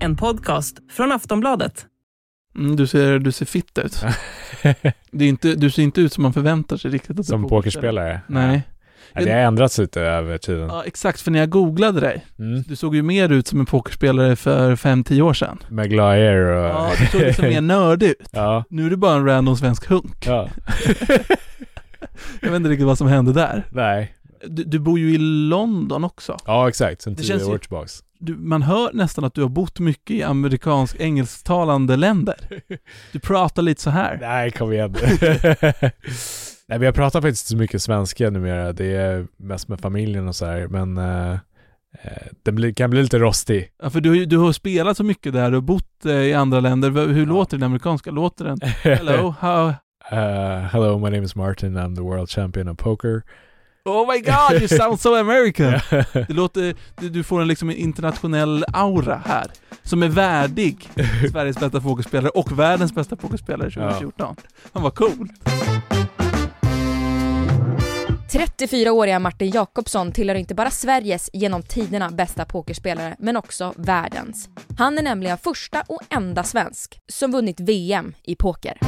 En podcast från Aftonbladet. Mm, du, ser, du ser fitt ut. det är inte, du ser inte ut som man förväntar sig riktigt. Att du Som är pokerspelare? Nej. Ja, det har ändrats lite över tiden. Ja, exakt. För när jag googlade dig, Mm. du såg ju mer ut som en pokerspelare för 5-10 år sedan. Med glajjor och... Ja, du såg liksom mer nördig ut. ja. Nu är du bara en random svensk hunk. ja. Jag vet inte riktigt vad som hände där. Nej. Du, du bor ju i London också. Ja, exakt. Sen Det tio år tillbaks. Du, man hör nästan att du har bott mycket i amerikansk engelsktalande länder. Du pratar lite så här. Nej, kom igen. Nej, men jag pratar faktiskt inte så mycket svenska numera. Det är mest med familjen och så här, men eh, den kan bli lite rostig. Ja, för du, har du har spelat så mycket där och bott eh, i andra länder. Hur låter den amerikanska? Låter den? Hello, how... Uh, hello, my name is Martin. I'm the world champion of poker. Oh my god, you sound so American! Det låter, du, får en liksom en internationell aura här. Som är värdig Sveriges bästa pokerspelare och världens bästa pokerspelare 2014. Han var cool. 34-åriga Martin Jakobsson tillhör inte bara Sveriges genom tiderna bästa pokerspelare, men också världens. Han är nämligen första och enda svensk som vunnit VM i poker.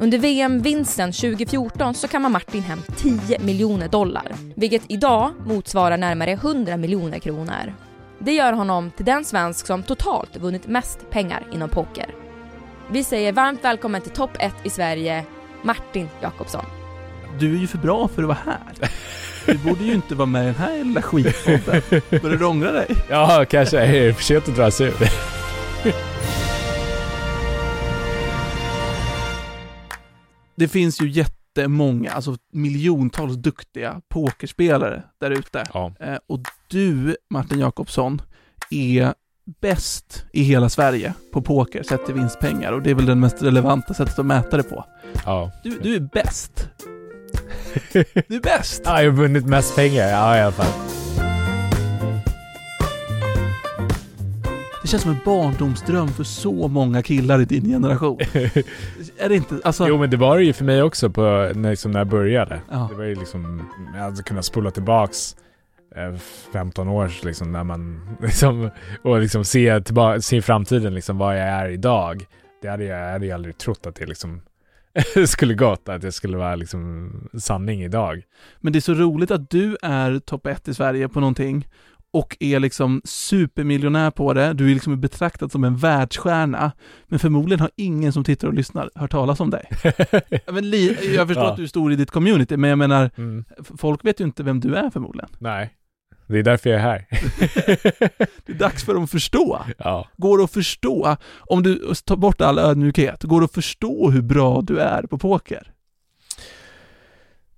Under VM-vinsten 2014 så kammar Martin hem 10 miljoner dollar, vilket idag motsvarar närmare 100 miljoner kronor. Det gör honom till den svensk som totalt vunnit mest pengar inom poker. Vi säger varmt välkommen till topp 1 i Sverige, Martin Jakobsson. Du är ju för bra för att vara här. Du borde ju inte vara med i den här lilla skitpodden. Börjar du ångra dig? ja, kanske är det för sent att dra sig ur. Det finns ju jättemånga, alltså miljontals duktiga pokerspelare där ute. ja. Eh, och du, Martin Jakobsson, är bäst i hela Sverige på poker sett till vinstpengar och det är väl det mest relevanta sättet att mäta det på. ja. Du, du är bäst. Du är bäst! Ja, jag har vunnit mest pengar. Ja, i alla fall. Det känns som en barndomsdröm för så många killar i din generation. är det inte? Alltså, Jo, men det var det ju för mig också på, när, liksom, när jag började. Ja. Det var ju liksom, jag hade kunnat spola tillbaks eh, 15 år liksom när man liksom, och liksom se, tillbaka, se framtiden liksom vad jag är idag. Det hade jag, jag hade aldrig trott att det liksom skulle gått, att det skulle vara liksom sanning idag. Men det är så roligt att du är topp ett i Sverige på någonting och är liksom supermiljonär på det. Du är liksom betraktad som en världsstjärna. Men förmodligen har ingen som tittar och lyssnar hört talas om dig. Men li- jag förstår Ja. att du är stor i ditt community, men jag menar, Mm. folk vet ju inte vem du är förmodligen. Nej, det är därför jag är här. Det är dags för dem att förstå. ja. Går det att förstå, om du tar bort all ödmjukhet, går det att förstå hur bra du är på poker?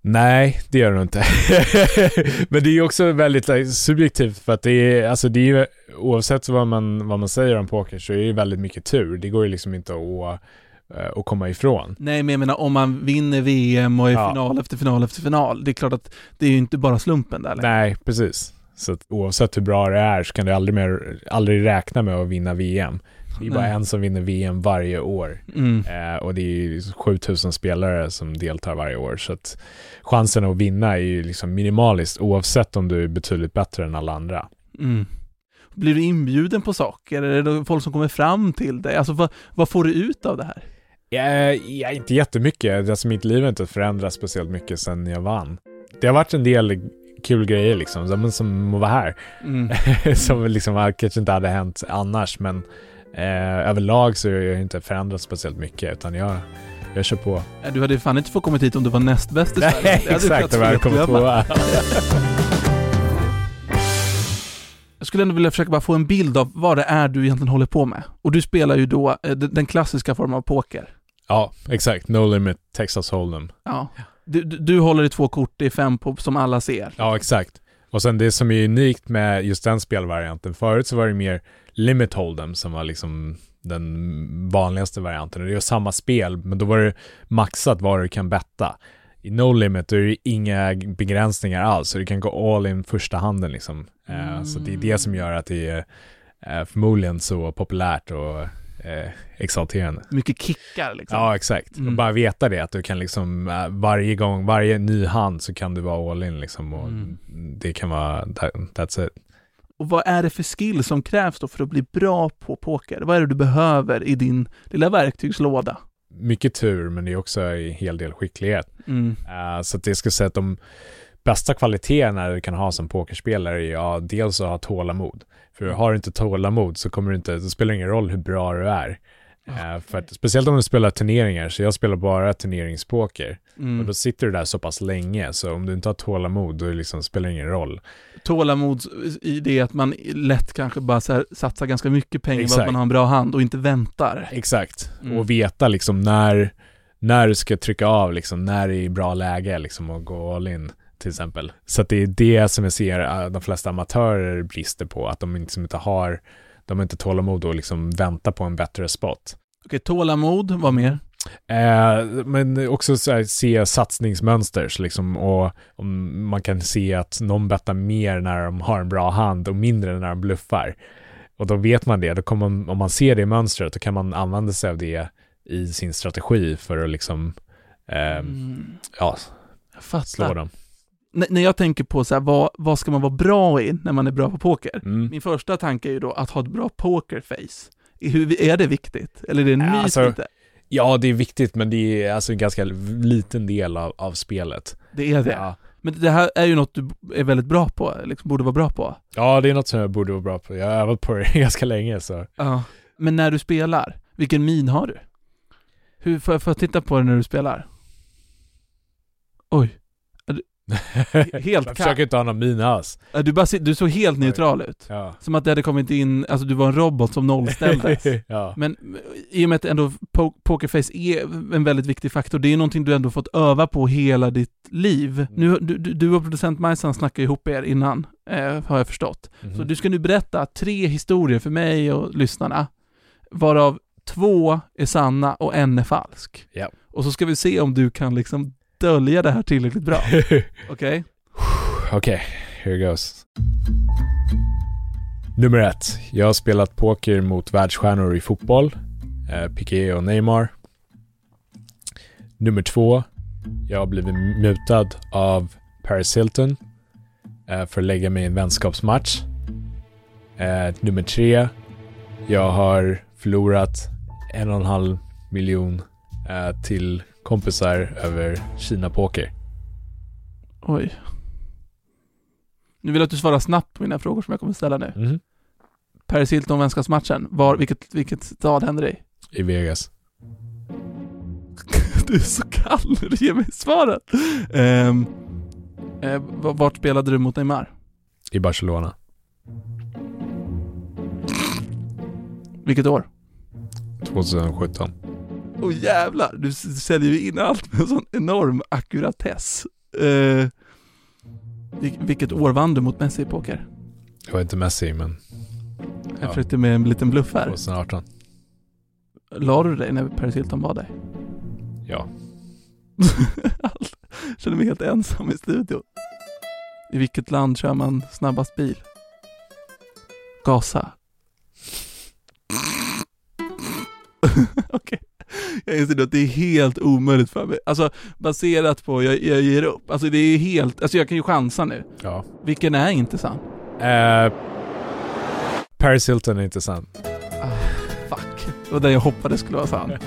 Nej, det gör det inte. Men det är också väldigt like, subjektivt för att det är, alltså det är ju, oavsett vad man, vad man säger om poker så är det väldigt mycket tur. Det går ju liksom inte att, eh, att komma ifrån. Nej, men jag menar om man vinner VM och är Ja. final efter final efter final, det är klart att det är ju inte bara slumpen där längre. Nej, precis. Så att oavsett hur bra det är så kan du aldrig, mer, aldrig räkna med att vinna VM. Det är bara en som vinner VM varje år. Mm. Eh, och det är ju 7000 spelare som deltar varje år. Så att chansen att vinna är ju liksom minimaliskt oavsett om du är betydligt bättre än alla andra. Mm. Blir du inbjuden på saker? Är det folk som kommer fram till dig? Alltså vad, vad får du ut av det här? Ja, ja, inte jättemycket. Alltså mitt liv har inte förändrats speciellt mycket sedan jag vann. Det har varit en del kul grejer liksom, som, som att vara här. Mm. som liksom kanske inte hade hänt annars, men eh, överlag så har jag inte förändrats speciellt mycket, utan jag, jag kör på. Du hade fan inte fått kommit hit om du var näst bäst i Sverige. Nej, hade exakt. kunnat Välkommen svepglömma. tvåa. Jag skulle ändå vilja försöka bara få en bild av vad det är du egentligen håller på med. Och du spelar ju då eh, den klassiska formen av poker. Ja, exakt. No limit, Texas Hold'em. Ja. Du, du, du håller i två kort, är fem på, som alla ser. Ja, exakt. Och sen det som är unikt med just den spelvarianten, förut så var det mer limit hold'em som var liksom den vanligaste varianten. Och det är samma spel, men då var det maxat vad du kan betta. I No Limit då är det inga begränsningar alls, så du kan gå all in första handen liksom. Eh, Så det är det som gör att det är eh, förmodligen så populärt och eh, exalterande. Mycket kickar liksom. Ja, exakt. Mm. Och bara veta det, att du kan liksom eh, varje gång, varje ny hand så kan du vara all in liksom. Och Mm. det kan vara, that, that's it. Och vad är det för skill som krävs då för att bli bra på poker? Vad är det du behöver i din lilla verktygslåda? Mycket tur, men det är också en hel del skicklighet. Mm. Eh, så att det ska säga att de bästa kvaliteterna du kan ha som pokerspelare är ja, dels att ha tålamod. För har du inte tålamod så kommer du inte, det spelar ingen roll hur bra du är. Eh, för att, speciellt om du spelar turneringar, så jag spelar bara turneringspoker. Mm. Och då sitter du där så pass länge, så om du inte har tålamod, då liksom spelar det ingen roll. Tålamod i det att man lätt kanske bara så här satsar ganska mycket pengar för att man har en bra hand och inte väntar. Exakt. Mm. Och veta liksom när, när du ska trycka av, liksom, när det är bra läge liksom, och gå all in till exempel. Så att det är det som jag ser äh, de flesta amatörer brister på, att de liksom inte har, de har inte tålamod att liksom vänta på en bättre spot. Okej, tålamod, vad mer? Eh, men också så här, se satsningsmönster liksom, och om man kan se att någon bettar mer när de har en bra hand och mindre när de bluffar. Och då vet man det, då kommer man, om man ser det mönstret, då kan man använda sig av det i sin strategi för att liksom, eh, Mm, ja, slå dem. N- när jag tänker på så här, vad, vad ska man vara bra i när man är bra på poker? Mm. Min första tanke är ju då att ha ett bra pokerface. Är, hur, är det viktigt? Eller är det en myt alltså-? Ja, det är viktigt, men det är alltså en ganska liten del av, av spelet. Det är det. Ja. Men det här är ju något du är väldigt bra på, liksom borde vara bra på. ja, det är något som jag borde vara bra på. Jag har övat på det ganska länge, så. Ja. Men när du spelar, vilken min har du? Hur, får jag, får jag titta på det när du spelar? Oj. Helt jag försöker inte ha någon min alls. Ja, Du, bara, du såg helt neutral ut. Ja. Som att det hade kommit in, alltså du var en robot som nollställdes. ja. Men i och med att ändå po- pokerface är en väldigt viktig faktor, det är någonting du ändå fått öva på hela ditt liv. Nu, du, du och producent Majsan snackade ihop er innan, eh, har jag förstått. Mhm. Så du ska nu berätta tre historier för mig och lyssnarna, varav två är sanna och en är falsk. Ja. Och så ska vi se om du kan liksom dölja det här tillräckligt bra. Okej? Okej, here it goes. Nummer ett. Jag har spelat poker mot världsstjärnor i fotboll. Eh, Piqué och Neymar. Nummer två. Jag har blivit mutad av Paris Hilton eh, för att lägga mig i en vänskapsmatch. Eh, nummer tre. Jag har förlorat en och en halv miljon eh, till kompisar över Kina Poker. Oj. Nu vill jag att du svarar snabbt på mina frågor som jag kommer ställa nu. Mhm. Paris Hilton vänskapsmatchen, var, vilket, vilket stad hände det i? I Vegas. Du är så kall när du ger mig svaret. Um, eh, v- vart spelade du mot Neymar? I Barcelona. Vilket år? 2017. Oh, jävlar, du säljer ju in allt med en sån enorm ackuratess. Eh, vil- vilket år vann du mot Messi i poker? Jag var inte Messi, men Jag Ja. försökte med en liten bluff här. 2018. La du dig när Paris Hilton var dig? Ja. Allt. Känner mig helt ensam i studion. I vilket land kör man snabbast bil? Gaza. Okej. Jag inser att det är helt omöjligt för mig. Alltså baserat på, jag, jag ger upp. Alltså det är helt, alltså jag kan ju chansa nu. Ja. Vilken är inte sann? Eh, Paris Hilton är inte sann. Ah, fuck. Det var den jag hoppades skulle vara sann.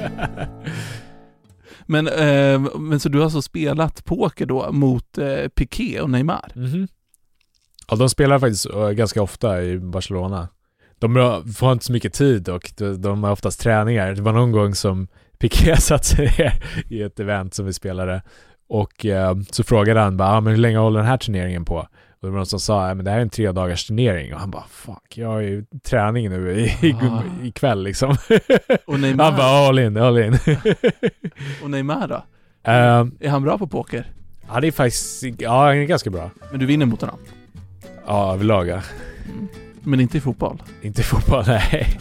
Men, eh, men så du har alltså spelat poker då mot eh, Piqué och Neymar? Mhm. Ja, de spelar faktiskt ganska ofta i Barcelona. De får inte så mycket tid och de, har oftast träningar. Det var någon gång som Piqué satt sig ner i ett event som vi spelade och eh, så frågade han bara, ah, men hur länge håller den här turneringen på? Och det var någon som sa, "Ja, men det här är en tre dagars turnering och han bara, fuck, jag har ju träning nu i, Ah. ikväll liksom. Och Neymar, Han bara, all in, all in. och Neymar då? Eh, Är han bra på poker? ja, det är faktiskt, ja, han är ganska bra. Men du vinner mot honom? Ja, överlag ja. Mm. Men inte i fotboll? Inte i fotboll, nej.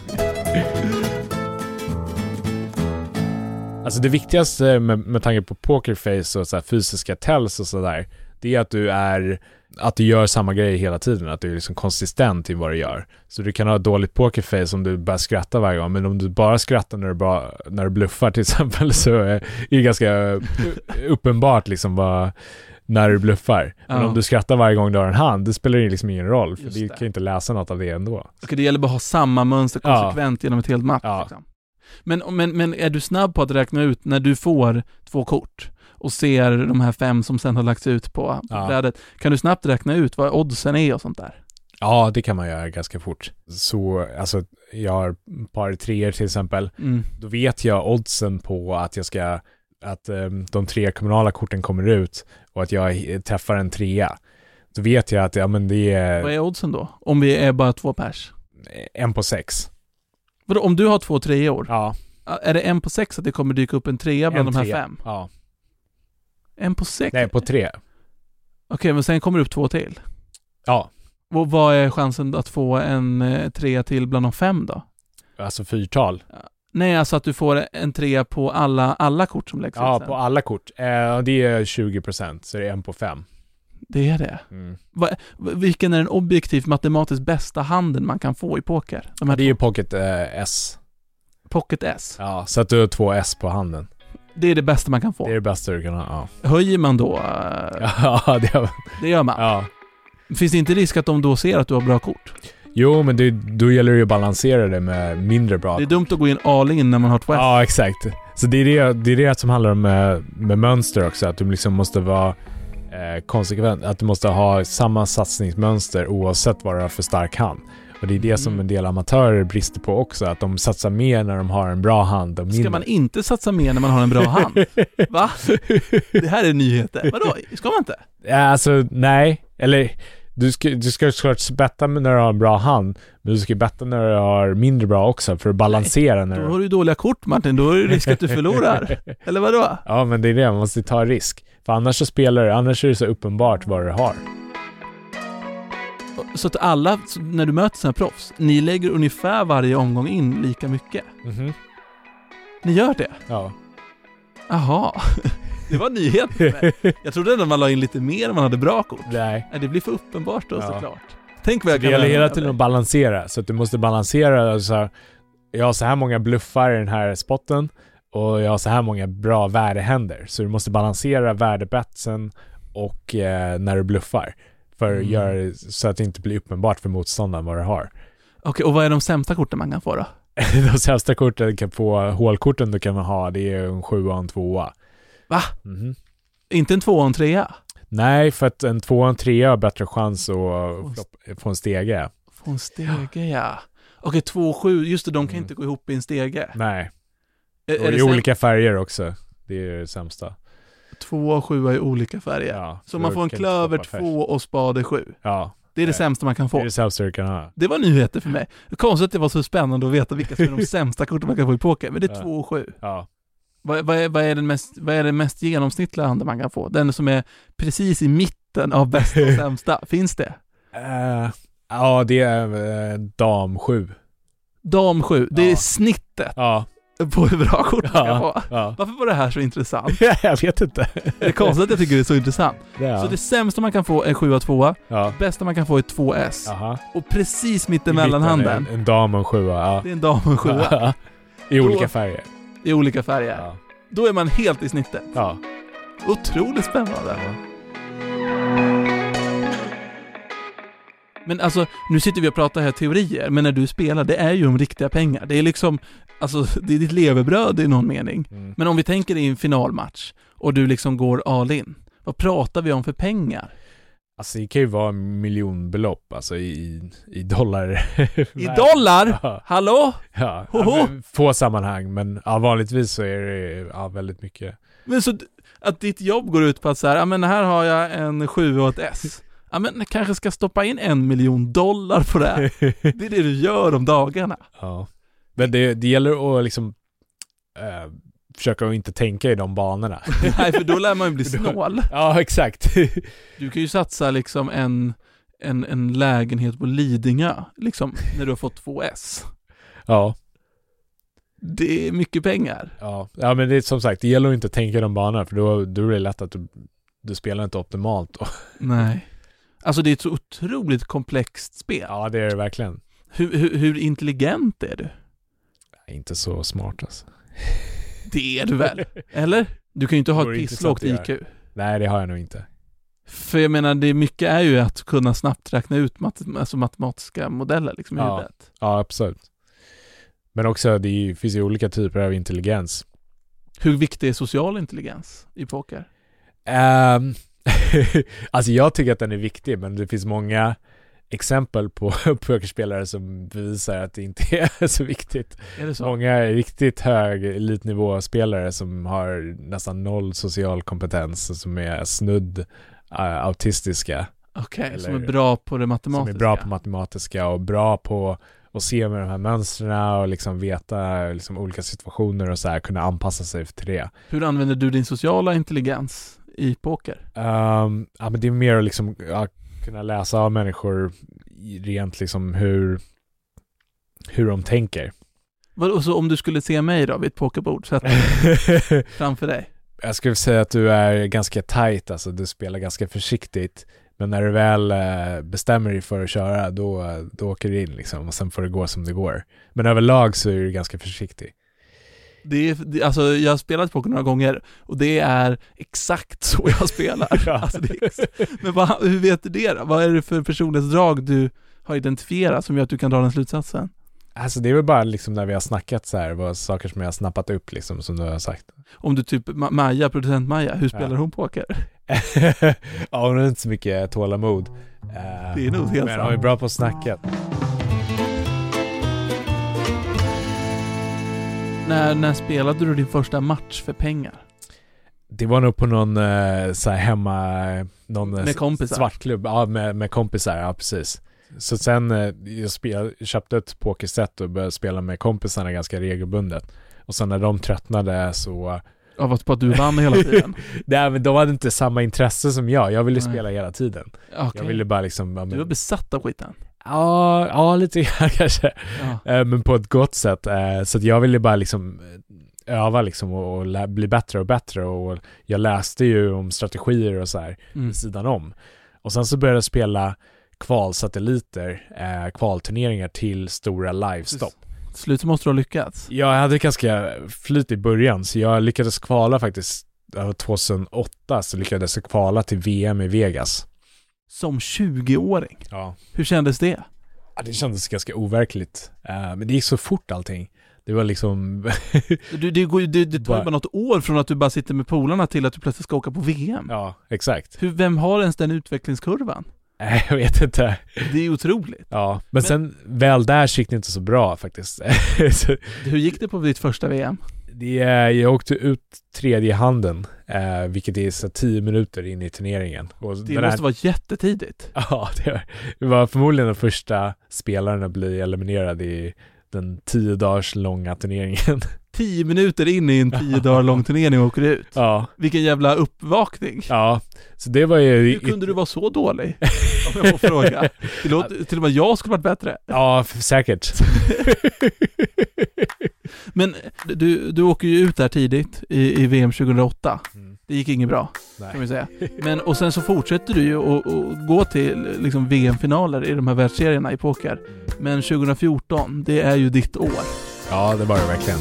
Alltså det viktigaste med, med tanke på pokerface och så här fysiska tells och sådär, det är att du är, att du gör samma grej hela tiden, att du är liksom konsistent i vad du gör. Så du kan ha ett dåligt pokerface om du börjar skratta varje gång, men om du bara skrattar när du, bara, när du bluffar till exempel så är det ganska uppenbart liksom vad, när du bluffar. Men Ja. om du skrattar varje gång du har en hand, det spelar liksom ingen roll, för du kan ju inte läsa något av det ändå. Okej, det gäller bara att ha samma mönster Ja. konsekvent genom ett helt match. Ja. Liksom. Men, men, men är du snabb på att räkna ut när du får två kort och ser de här fem som sen har lagts ut på, på Ja. brädet, kan du snabbt räkna ut vad oddsen är och sånt där? Ja, det kan man göra ganska fort. Så, alltså, jag har par treor till exempel. Mm. Då vet jag oddsen på att jag ska, att um, de tre kommunala korten kommer ut och att jag eh, träffar en trea. Då vet jag att, ja men det är Vad är oddsen då? Om vi är bara två pers? en på sex. Vadå, om du har två treor, Ja, är det en på sex att det kommer dyka upp en trea bland en de här trea. fem? Ja. En på sex? Nej, på tre. Okej, men sen kommer det upp två till. Ja, Och vad är chansen att få en eh, trea till bland de fem då? alltså fyrtal. Nej, alltså att du får en trea på alla, alla kort som läggs Ja, ut sen. på alla kort. Eh, det är 20% så det är en på fem. Det är det. Mm. Vilken är den objektivt matematiskt bästa handen man kan få i poker? De Det är ju pocket eh, S. Pocket S. Ja, så att du har två S på handen. Det är det bästa man kan få. Det är det bästa du kan ha. Ja, Höjer man då? eh, ja det har, Det gör man. ja. Finns det inte risk att de då ser att du har bra kort? Jo, men det, då gäller det ju att balansera det med mindre bra Det är dumt att gå in all in när man har två. Ja, exakt. Så det är det, det är det som handlar om med, med mönster också, att du liksom måste vara eh, konsekvent, att du måste ha samma satsningsmönster oavsett vad du har för stark hand. Och det är det som Mm. en del amatörer brister på också, att de satsar mer när de har en bra hand och mindre. Ska man inte satsa mer när man har en bra hand? Va? Det här är nyheter. Vadå? Ska man inte? Ja, alltså nej, eller du ska, du ska såklart betta när du har en bra hand, men du ska betta när du har mindre bra också för att balansera när Då du... har du dåliga kort Martin, då är det risk att du förlorar. Eller vadå? Ja, men det är det, man måste ta risk. För annars så spelar du, annars är det så uppenbart vad du har. Så att alla, när du möter sina proffs, ni lägger ungefär varje omgång in lika mycket. Mhm. Ni gör det? Ja. Jaha. Det var en nyhet för mig. Jag trodde ändå man la in lite mer om man hade bra kort. Nej. Nej, det blir för uppenbart då Ja. såklart. Tänk vad Så jag det kan gäller lära hela tiden att balansera, så att du måste balansera så här, jag har så här många bluffar i den här spotten och jag har så här många bra värdehänder. Så du måste balansera värdebetsen och eh, när du bluffar. För att Mm. det så att det inte blir uppenbart för motståndaren vad du har. Okej, och vad är de sämsta korten man kan få då? De sämsta korten du kan få, hålkorten du kan ha, det är en sjua och en tvåa. Va? Mhm. Inte en tvåa och en trea? Nej, för att en tvåa och en trea har bättre chans att få en stege. Få en stege ja. Okej, två och sju, just det, de kan Mm. inte gå ihop i en stege. Nej, Är, och är det i olika färger också. Det är det sämsta. Två och sjua i olika färger. Ja, Så man får en klöver två och spade sju. Ja, Det är det sämsta man kan det få. är det sämsta du kan ha. Det var nyheter för mig. Konstigt att det var så spännande att veta vilka som är de sämsta korten man kan få i poker. Men det är Ja. två och sju. Ja. Vad, vad, är, vad, är den mest, vad är den mest genomsnittliga handen man kan få? Den som är precis i mitten av bästa och sämsta. Finns det? Eh, ja, det är uh, dam 7. Dam 7, det är Ja. snittet Ja. på hur bra kort kan Ja. få. ja. Varför var det här så intressant? jag vet inte. Det är konstigt att jag tycker det är så intressant. Ja. Så det sämsta man kan få är 7 2 ja. bästa man kan få är 2S. Jaha. Och precis mittemellan mitten är handen, En, en dam och en sjua. Ja. det är en dam och en 7 I olika färger. I olika färger. Ja. Då är man helt i snittet. ja. Otroligt spännande. Men alltså, nu sitter vi och pratar här teorier, men när du spelar, det är ju om riktiga pengar. Det är liksom, alltså, det är ditt levebröd i någon mening. Mm. Men om vi tänker i en finalmatch och du liksom går all in, vad pratar vi om för pengar? Alltså det kan ju vara miljonbelopp, alltså i, i dollar. I dollar? Ja. Hallå? Ja, ja få sammanhang, men ja, vanligtvis så är det ja, väldigt mycket. Men så att ditt jobb går ut på att så här, ja men här har jag en 7 och ett S. Ja men jag kanske ska stoppa in en miljon dollar på det här. Det är det du gör om dagarna. ja. Men det, det gäller att liksom, eh, försöka att inte tänka i de banorna. Nej, för då lär man ju bli snål. ja, exakt. Du kan ju satsa liksom en, en, en lägenhet på Lidingö, liksom, när du har fått två S. ja, Det är mycket pengar. ja. ja, men det är som sagt, det gäller att inte tänka i de banorna för då, då är det lätt att du, du spelar inte optimalt då. Nej. Alltså det är ett otroligt komplext spel. Ja, det är det verkligen. Hur, hur, hur intelligent är du? Inte så smart alltså. Det är du väl? Eller? Du kan ju inte ha ett pisslågt IQ. Nej, det har jag nog inte. För jag menar, det mycket är ju att kunna snabbt räkna ut mat alltså matematiska modeller liksom i Ja. huvudet. Ja, absolut. Men också, det ju- finns ju olika typer av intelligens. Hur viktig är social intelligens i poker? Um, alltså jag tycker att den är viktig, men det finns många exempel på pokerspelare som bevisar att det inte är så viktigt. Är det så? Många riktigt hög elitnivåspelare som har nästan noll social kompetens och som är snudd uh, autistiska. Okej, som Eller- är bra på det Som matematiska. är bra på matematiska och bra på att se med de här mönstren och liksom veta liksom olika situationer och så här, kunna anpassa sig till det. Hur använder du din sociala intelligens i poker? Um, ja men det är mer att liksom ja, kunna läsa av människor rent liksom hur, hur de tänker. Och så om du skulle se mig då vid ett pokerbord, sätta mig framför dig. Jag skulle säga att du är ganska tight, alltså du spelar ganska försiktigt. Men när du väl eh, bestämmer dig för att köra, då, då åker du in liksom och sen får det gå som det går. Men överlag så är du ganska försiktig. Det är, det, alltså jag har spelat poker några gånger och det är exakt så jag spelar. Ja. alltså, är men vad, hur vet du det då? Vad är det för personlighetsdrag du har identifierat som gör att du kan dra den slutsatsen? Alltså det är väl bara liksom när vi har snackat så här, vad saker som jag har snappat upp liksom, som du har sagt. Om du typ, Ma- Maja, producent Maja, hur spelar Ja. hon poker? ja, hon har inte så mycket tålamod. Eh, Det är nog helt Men hon är bra på att snacka. När, när spelade du din första match för pengar? Det var nog på någon eh, så här hemma, någon eh, Med kompisar? svartklubb, ja med, med kompisar, ja precis. Så sen, eh, jag, spel, köpte ett pokerset och började spela med kompisarna ganska regelbundet. Och sen när de tröttnade så, Av att, på att du vann hela tiden? nej men de hade inte samma intresse som jag, jag ville Nej. spela hela tiden. Okej. Jag ville bara liksom, ja, Du var men, besatt av skiten? Ja, ja lite grann kanske. Ja. Eh, men på ett gott sätt. Eh, så att jag ville bara liksom eh, öva liksom och, och lä- bli bättre och bättre och jag läste ju om strategier och så här Mm. vid sidan om. Och sen så började jag spela kvalsatelliter, eh, kvalturneringar till stora livestopp. Till slut måste du ha lyckats. Jag hade ganska flyt i början så jag lyckades kvala faktiskt, det var 2008 så lyckades jag kvala till VM i Vegas. Som 20-åring. Ja. Hur kändes det? ja det kändes ganska overkligt. Eh, men det gick så fort allting. Det var liksom, Du, det, går, det, det tar ju Bara- något år från att du bara sitter med polarna till att du plötsligt ska åka på VM. ja exakt. Hur, vem har ens den utvecklingskurvan? Nej, jag vet inte. Det är otroligt. Ja, men, Men- sen väl där så gick det inte så bra faktiskt. Hur gick det på ditt första VM? Det, är- jag åkte ut tredje handen, eh, vilket är så 10 minuter in i turneringen. Och Det måste här- vara jättetidigt. Ja, det var, det var förmodligen den första spelaren att bli eliminerad i den 10 dagars långa turneringen. Tio minuter in i en tio dagar lång turnering och åker ut. ja, Vilken jävla uppvakning. ja, så det var ju... Hur kunde du vara så dålig? Om jag får fråga. Det låter, till och med jag skulle varit bättre. Ja, säkert. Men du, du åker ju ut där tidigt i, i VM 2008. Mm, Det gick inget bra, kan nej. vi säga. Men, och sen så fortsätter du ju att gå till liksom VM-finaler i de här världsserierna i poker. Men 2014, det är ju ditt år. Ja, det var det verkligen.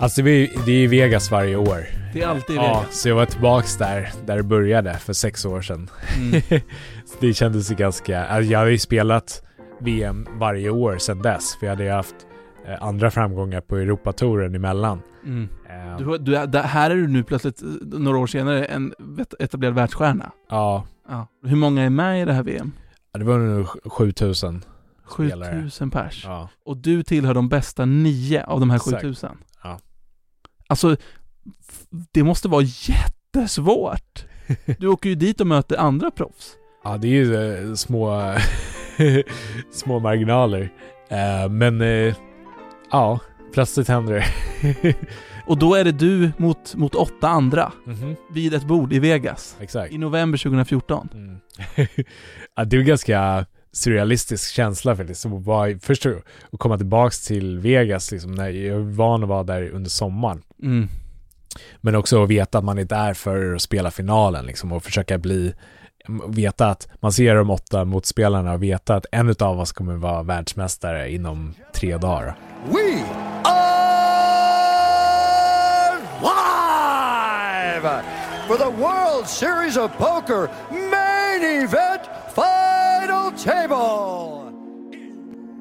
Alltså det är, i Vegas varje år. Det är alltid i Ja, Vegas. så jag var tillbaks där, där det började för sex år sedan. Mm. det kändes ju ganska, alltså jag har ju spelat VM varje år sedan dess, för jag hade ju haft andra framgångar på Europatouren emellan. Mm. Eh, Du, du, där- här är du nu plötsligt, eh, några år senare, en etablerad världsstjärna. ja, Ja. Hur många är med i det här VM? det var nog 7000. Spelare. 7000 pers. Ja. Och du tillhör de bästa nio av de här Exakt. 7000. Ja. Alltså, det måste vara jättesvårt. Du åker ju dit och möter andra proffs. ja, det är ju eh, små, små marginaler. Eh, men eh, ja, plötsligt händer det. Och då är det du mot, mot åtta andra Mhm, vid ett bord i Vegas exakt. i november 2014. Mm. ja, det är en ganska surrealistisk känsla faktiskt. Att vara, först att att komma tillbaks till Vegas, liksom, när jag är van att vara där under sommaren. Mm. Men också att veta att man är där för att spela finalen liksom, och försöka bli Veta att man ser de åtta motspelarna och veta att en av oss kommer vara världsmästare inom tre dagar. We are live for the World Series of Poker Main Event Final Table.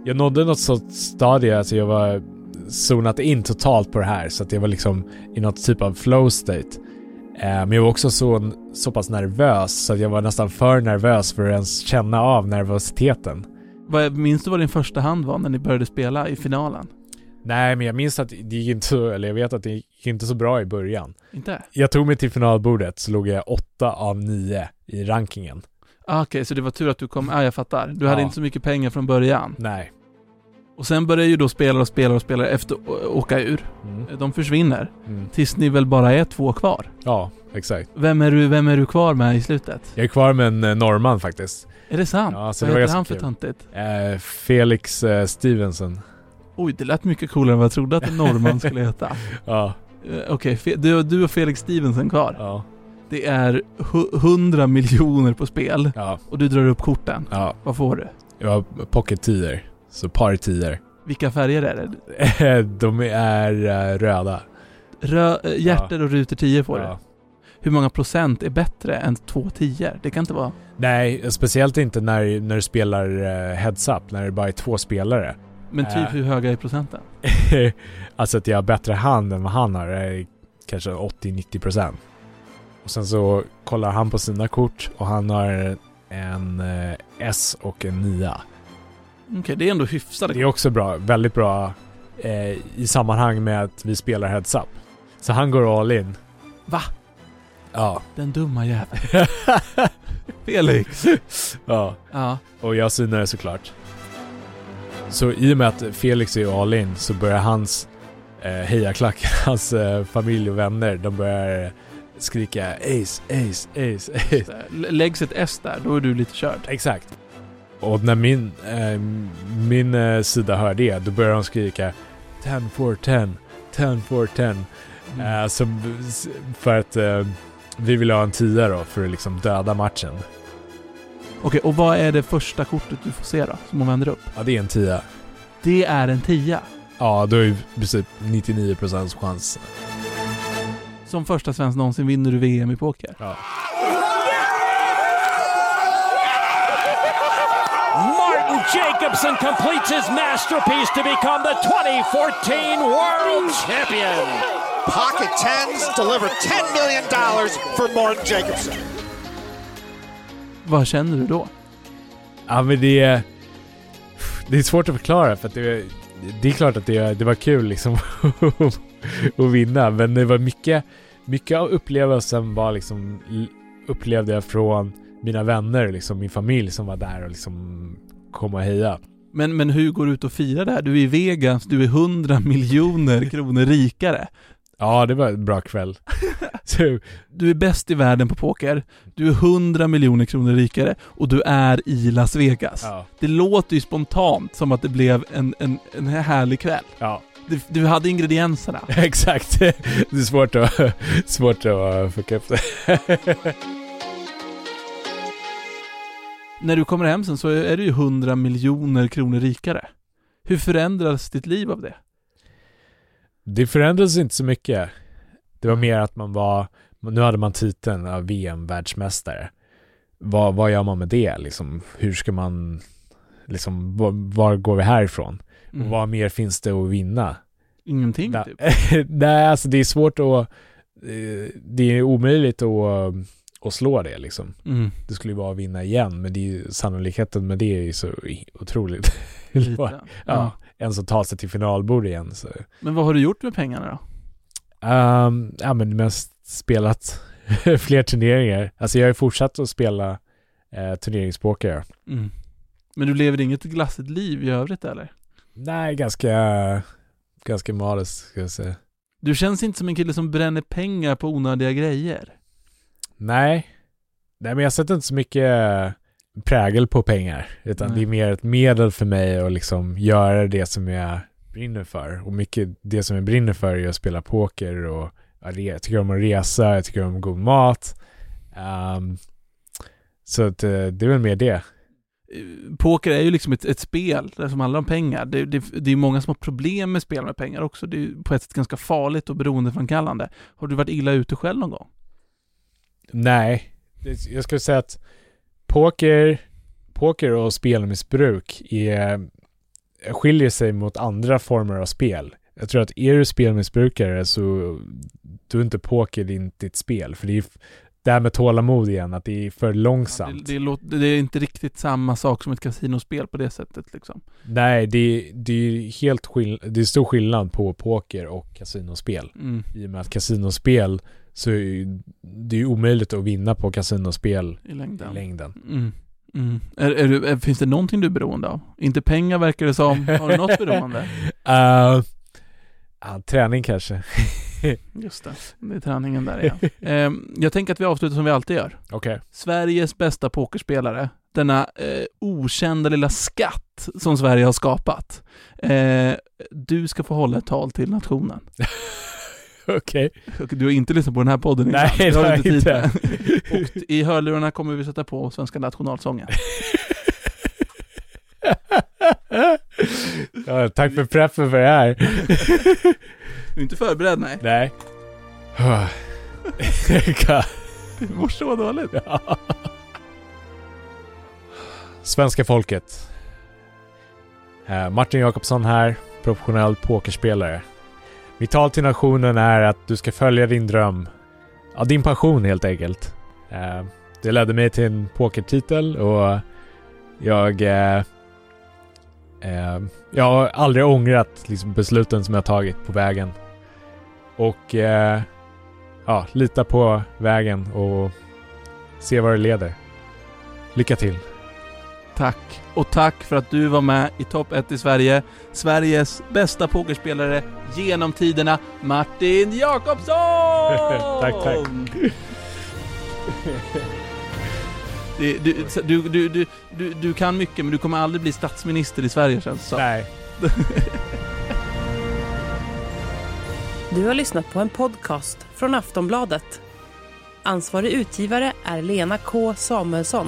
Jag nådde något sånt stadie, alltså jag var zonat in totalt på det här så att jag var liksom i något typ av flow state. Eh, men jag var också så, så pass nervös så att jag var nästan för nervös för att ens känna av nervositeten. Minns du vad din första hand var när ni började spela i finalen? Nej, men jag minns att det gick inte så, eller jag vet att det gick inte så bra i början. Inte? Jag tog mig till finalbordet så låg jag åtta av nio i rankingen. Ah, Okej, så det var tur att du kom, ah, jag fattar. Du hade Ja. inte så mycket pengar från början. Nej. Och sen började ju då spelare och spelare och spelare efter åka ur. Mm. De försvinner. Mm. Tills ni väl bara är två kvar. Ja, exakt. Vem är du, vem är du kvar med i slutet? Jag är kvar med en eh, norrman faktiskt. Är det sant? Ja, så Vad det heter han för töntigt? Eh, Felix eh, Stevenson. Oj, det lät mycket coolare än vad jag trodde att en norrman skulle heta. Ja, Eh, Okej, Fe- du, du och Felix Stevenson kvar. ja, Det är hu- 100 miljoner på spel ja, och du drar upp korten. ja. Vad får du? Jag har pocket tior. Så par tior. Vilka färger är det? De är eh, röda. Rö- äh, hjärter och ruter 10 får du. Hur många procent är bättre än två 10 Det kan inte vara... Nej, speciellt inte när, när du spelar eh, heads up, när det bara är två spelare. Men typ Äh. hur höga är procenten? alltså att jag har bättre hand än vad han har, är kanske 80-90%. Och sen så kollar han på sina kort och han har en eh, S och en 9. Okej, det är ändå hyfsade Det är också bra, väldigt bra eh, i sammanhang med att vi spelar heads up. Så han går all in. Va? Ja. Den dumma jäveln. Felix! ja. Ja. Och jag synar det såklart. Så i och med att Felix är all in så börjar hans eh, hejaklack, hans eh, familj och vänner, de börjar skrika Ace, Ace, Ace, Ace. Läggs ett S där, då är du lite körd. Exakt. Och när min, eh, min eh, sida hör det, då börjar de skrika 10 for 10, 10 for 10. Mm. Eh, som, för att eh, vi vill ha en tia då för att liksom döda matchen. Okej, och vad är det första kortet du får se då? Som man vänder upp? Ja, det är en tia. Det är en tia. Ja, då är det i princip 99% chans. Som första svensk någonsin vinner du VM i poker. Ja. Martin Jacobson completes his masterpiece to become the 2014 World Champion. Pocket tens deliver $10 million for Martin Jacobson. Vad känner du då? Ja men det är... Det är svårt att förklara för att det, det är klart att det, det var kul liksom att vinna men det var mycket, mycket av upplevelsen var liksom upplevde jag från mina vänner, liksom min familj som var där och liksom kom och heja. Men, men hur går du ut och firar det här? Du är i Vegas, du är 100 miljoner kronor rikare. Ja, det var en bra kväll. Så, Du är bäst i världen på poker, du är 100 miljoner kronor rikare och du är i Las Vegas. ja, Det låter ju spontant som att det blev en, en, en härlig kväll. ja, Du, du hade ingredienserna. exakt. Det är svårt att, svårt att fucka upp det. När du kommer hem sen så är du ju 100 miljoner kronor rikare. Hur förändras ditt liv av det? Det förändrades inte så mycket. Det var mer att man var, nu hade man titeln av VM-världsmästare. Vad, vad gör man med det liksom? Hur ska man, liksom, var, var går vi härifrån? Mm. Vad mer finns det att vinna? Ingenting Nej, typ. Nej, alltså det är svårt att, eh, det är omöjligt att, att slå det liksom. Mm. Det skulle ju vara att vinna igen, men det är ju, sannolikheten med det är ju så otroligt. Lite. ja, Ja. En som tar sig till finalbord igen så. Men vad har du gjort med pengarna då? Um, ja men mest spelat fler turneringar. Alltså jag har ju fortsatt att spela eh, turneringspoker. Mm. Men du lever inget glassigt liv i övrigt eller? Nej, ganska, ganska modest ska jag säga. Du känns inte som en kille som bränner pengar på onödiga grejer. Nej. Nej, men jag sätter inte så mycket prägel på pengar. Utan Nej. det är mer ett medel för mig att liksom göra det som jag brinner för. Och mycket det som jag brinner för är att spela poker och jag tycker om att resa, jag tycker om god mat. Ehm, så att, eh, det är väl mer det. Eh, Poker är ju liksom ett, ett spel som handlar om pengar. Det, det, det är många som har problem med spel med pengar också. Det är ju på ett sätt ganska farligt och beroendeframkallande. Har du varit illa ute själv någon gång? Nej, jag skulle säga att poker, poker och spelmissbruk är, skiljer sig mot andra former av spel. Jag tror att är du spelmissbrukare så då är inte poker din, ditt spel. För det är det här med tålamod igen, att det är för Det, långsamt. det, låter, det är inte riktigt samma sak som ett kasinospel på det sättet liksom. Nej, det, det är helt skill- det är stor skillnad på poker och kasinospel. Mm. I och med att kasinospel så är ju- det är ju omöjligt att vinna på kasinospel I längden. i längden. Mm. Mm. Är, är du, är, finns det någonting du är beroende av? Inte pengar verkar det som. Har du något beroende? Uh, ja, träning kanske. Just det, det är träningen där igen. Ehm, jag tänker att vi avslutar som vi alltid gör. Okej. Sveriges bästa pokerspelare, denna eh, okända lilla skatt som Sverige har skapat. Eh, du ska få hålla ett tal till nationen. Okej. Och Du har inte lyssnat på den här podden innan. Nej, det har du jag inte. Och i hörlurarna kommer vi sätta på svenska nationalsången. ja, tack för preffen för det här. Du är inte förberedd, nej. Nej. Det mår så dåligt. Ja. Svenska folket. Eh, Martin Jakobsson här, professionell pokerspelare. Mitt tal till nationen är att du ska följa din dröm. Ja, din passion helt enkelt. Eh, Det ledde mig till en pokertitel och jag... eh, eh, Jag har aldrig ångrat liksom, besluten som jag tagit på vägen. Och eh, ja, lita på vägen och se var det leder. Lycka till! Tack. Och tack för att du var med i topp 1 i Sverige. Sveriges bästa pokerspelare genom tiderna, Martin Jakobsson! Tack, tack. Du, du, du, du, du, du kan mycket men du kommer aldrig bli statsminister i Sverige känns det. Nej. Du har lyssnat på en podcast från Aftonbladet. Ansvarig utgivare är Lena K Samuelsson.